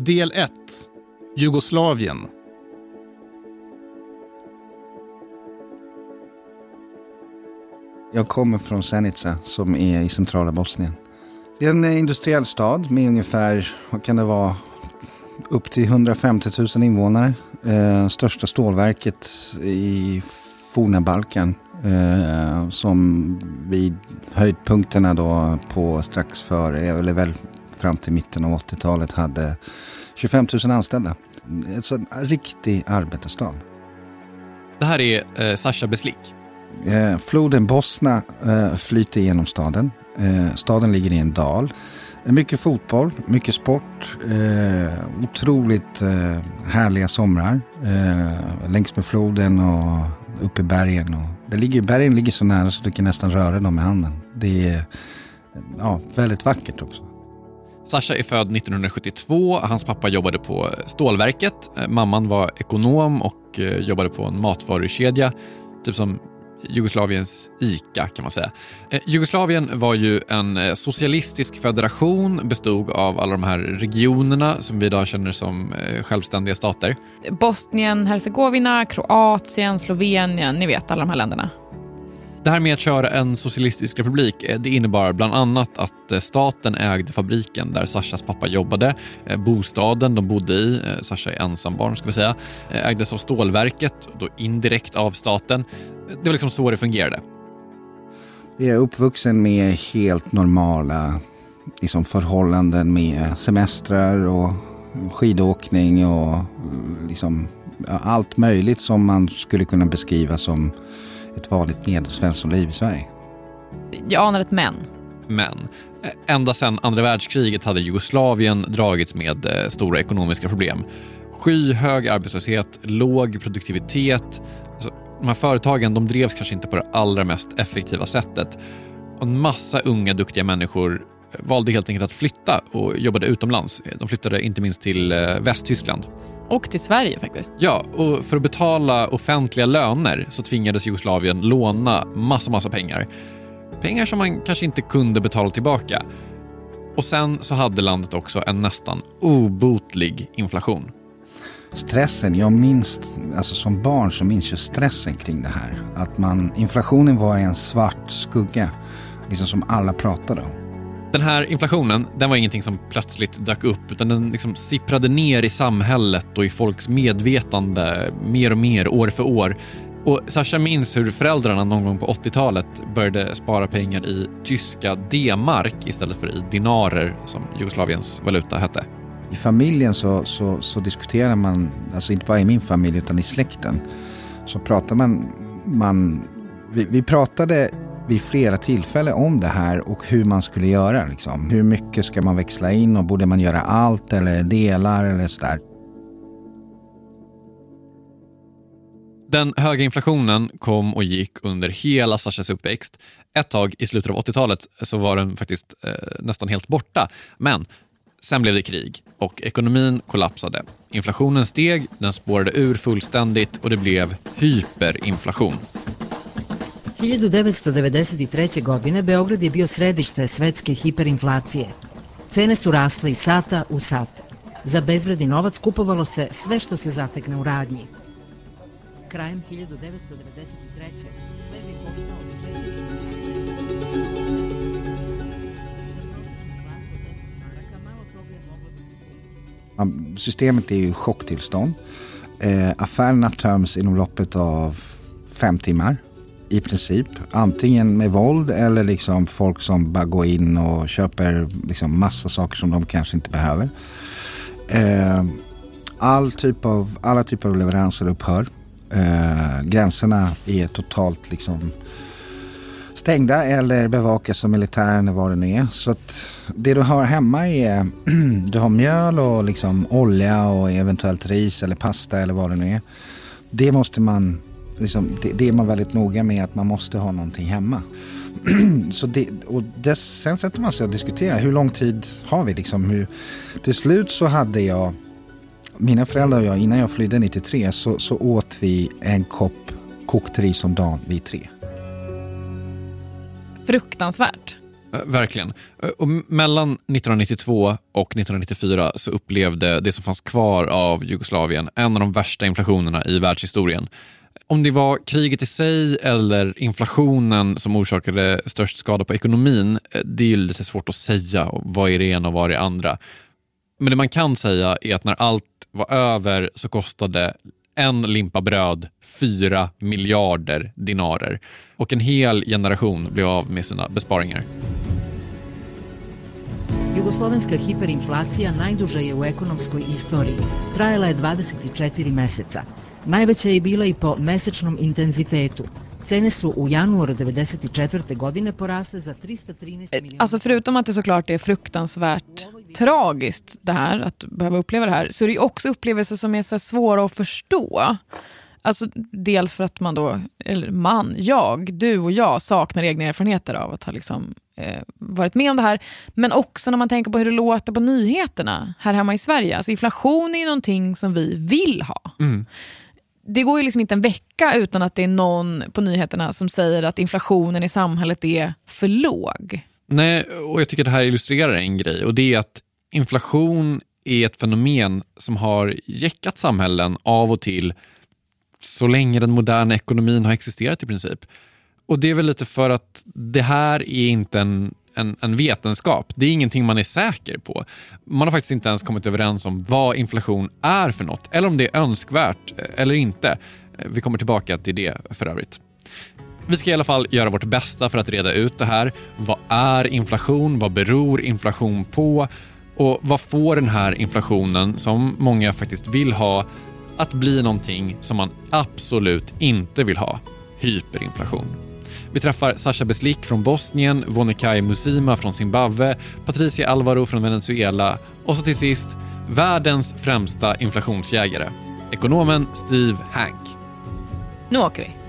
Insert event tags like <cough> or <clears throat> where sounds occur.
Del 1. Jugoslavien. Jag kommer från Zenica som är i centrala Bosnien. Det är en eh, industriell stad med ungefär, vad kan det vara, upp till 150 000 invånare. Eh, största stålverket i forna Balkan. Eh, som vid höjdpunkterna då på strax före, eller väl fram till mitten av 80-talet hade 25 000 anställda. Alltså en riktig arbetarstad. Det här är eh, Sasha Beslik. Eh, floden Bosna eh, flyter genom staden. Eh, staden ligger i en dal. Mycket fotboll, mycket sport. Eh, otroligt eh, härliga somrar. Eh, längs med floden och uppe i bergen. Och det ligger, bergen ligger så nära så du kan nästan röra dem med handen. Det är ja, väldigt vackert också. Sasha är född 1972. Hans pappa jobbade på stålverket. Eh, mamman var ekonom och eh, jobbade på en matvarukedja. Typ som Jugoslaviens ICA kan man säga. Eh, Jugoslavien var ju en socialistisk federation, bestod av alla de här regionerna som vi idag känner som självständiga stater. Bosnien, Hercegovina, Kroatien, Slovenien, ni vet alla de här länderna. Det här med att köra en socialistisk republik eh, det innebar bland annat att eh, staten ägde fabriken där Sashas pappa jobbade. Eh, bostaden de bodde i, Sasha är ensambarn ska vi säga, ägdes av stålverket, då indirekt av staten. Det var liksom så det fungerade. Jag är uppvuxen med helt normala liksom, förhållanden med semestrar och skidåkning och mm, liksom, allt möjligt som man skulle kunna beskriva som ett vanligt medelsvenssonliv i Sverige. Jag anar ett men. Men. Ända sedan andra världskriget hade Jugoslavien dragits med eh, stora ekonomiska problem. Skyhög arbetslöshet, låg produktivitet. Alltså, de här företagen de drevs kanske inte på det allra mest effektiva sättet. Och en massa unga duktiga människor valde helt enkelt att flytta och jobbade utomlands. De flyttade inte minst till eh, Västtyskland. Och till Sverige faktiskt. Ja, och för att betala offentliga löner så tvingades Jugoslavien låna massa, massa pengar. Pengar som man kanske inte kunde betala tillbaka. Och sen så hade landet också en nästan obotlig inflation. Stressen, jag minns, alltså som barn så minns jag stressen kring det här. Att man, inflationen var en svart skugga, liksom som alla pratade om. Den här inflationen, den var ingenting som plötsligt dök upp utan den liksom sipprade ner i samhället och i folks medvetande mer och mer år för år. Och Sasha minns hur föräldrarna någon gång på 80-talet började spara pengar i tyska D-mark istället för i dinarer som Jugoslaviens valuta hette. I familjen så, så, så diskuterar man, alltså inte bara i min familj utan i släkten, så pratar man, man vi, vi pratade vid flera tillfällen om det här och hur man skulle göra. Liksom. Hur mycket ska man växla in och borde man göra allt eller delar eller sådär. Den höga inflationen kom och gick under hela Sashas uppväxt. Ett tag i slutet av 80-talet så var den faktiskt eh, nästan helt borta. Men sen blev det krig och ekonomin kollapsade. Inflationen steg, den spårade ur fullständigt och det blev hyperinflation. 1993. godine Beograd je bio središte svetske hiperinflacije. Cene su rasle iz sata u sat. Za bezvredni novac kupovalo se sve što se zatekne u radnji. Krajem 1993. hleb je koštao 4 Systemet är ju chocktillstånd. Eh, affärerna töms inom loppet av fem timmar i princip. Antingen med våld eller liksom folk som bara går in och köper liksom massa saker som de kanske inte behöver. Eh, all typ av, alla typer av leveranser upphör. Eh, gränserna är totalt liksom stängda eller bevakas av militären eller vad det nu är. Så att det du har hemma är <clears throat> du har mjöl och liksom olja och eventuellt ris eller pasta eller vad det nu är. Det måste man liksom, det, det, är man väldigt noga med att man måste ha någonting hemma. <clears throat> så det, och dess, sen sätter man sig och diskuterar hur lång tid har vi liksom. Hur, till slut så hade jag, mina föräldrar och jag innan jag flydde 93 så, så åt vi en kopp kokt ris om dagen vid tre. Fruktansvärt. Eh, verkligen. Eh, och mellan 1992 och 1994 så upplevde det som fanns kvar av Jugoslavien en av de värsta inflationerna i världshistorien. Om det var kriget i sig eller inflationen som orsakade störst skada på ekonomin, eh, det är lite svårt att säga. Vad är det ena och vad är det andra? Men det man kan säga är att när allt var över så kostade en limpa bröd 4 miljarder dinarer och en hel generation blev av med sina besparingar. Jugoslovenska hiperinflacija najduža je u ekonomskoj istoriji. Trajala je 24 meseca. Najveća je bila i po mesečnom intenzitetu. Cene su u januaru 94. godine porasle za 313 Eh, miljoner. Alltså förutom att det såklart är fruktansvärt tragiskt det här, att behöva uppleva det här, så är det ju också upplevelser som är så svåra att förstå. Alltså dels för att man då, eller man, jag, du och jag saknar egna erfarenheter av att ha liksom, eh, varit med om det här. Men också när man tänker på hur det låter på nyheterna här hemma i Sverige. Alltså inflation är ju någonting som vi vill ha. Det går ju liksom inte en vecka utan att det är någon på nyheterna som säger att inflationen i samhället är för låg. Nej, och jag tycker det här illustrerar en grej och det är att inflation är ett fenomen som har jäckat samhällen av och till så länge den moderna ekonomin har existerat i princip. Och det är väl lite för att det här är inte en, en, en vetenskap. Det är ingenting man är säker på. Man har faktiskt inte ens kommit överens om vad inflation är för något eller om det är önskvärt eh, eller inte. Eh, vi kommer tillbaka till det för övrigt. Vi ska i alla fall göra vårt bästa för att reda ut det här. Vad är inflation? Vad beror inflation på? Och vad får den här inflationen, som många faktiskt vill ha, att bli någonting som man absolut inte vill ha? Hyperinflation. Vi träffar Sasha Beslik från Bosnien, Vonekai Musima från Zimbabwe, Patricia Alvaro från Venezuela och så till sist världens främsta inflationsjägare, ekonomen Steve Hank. Nu åker vi.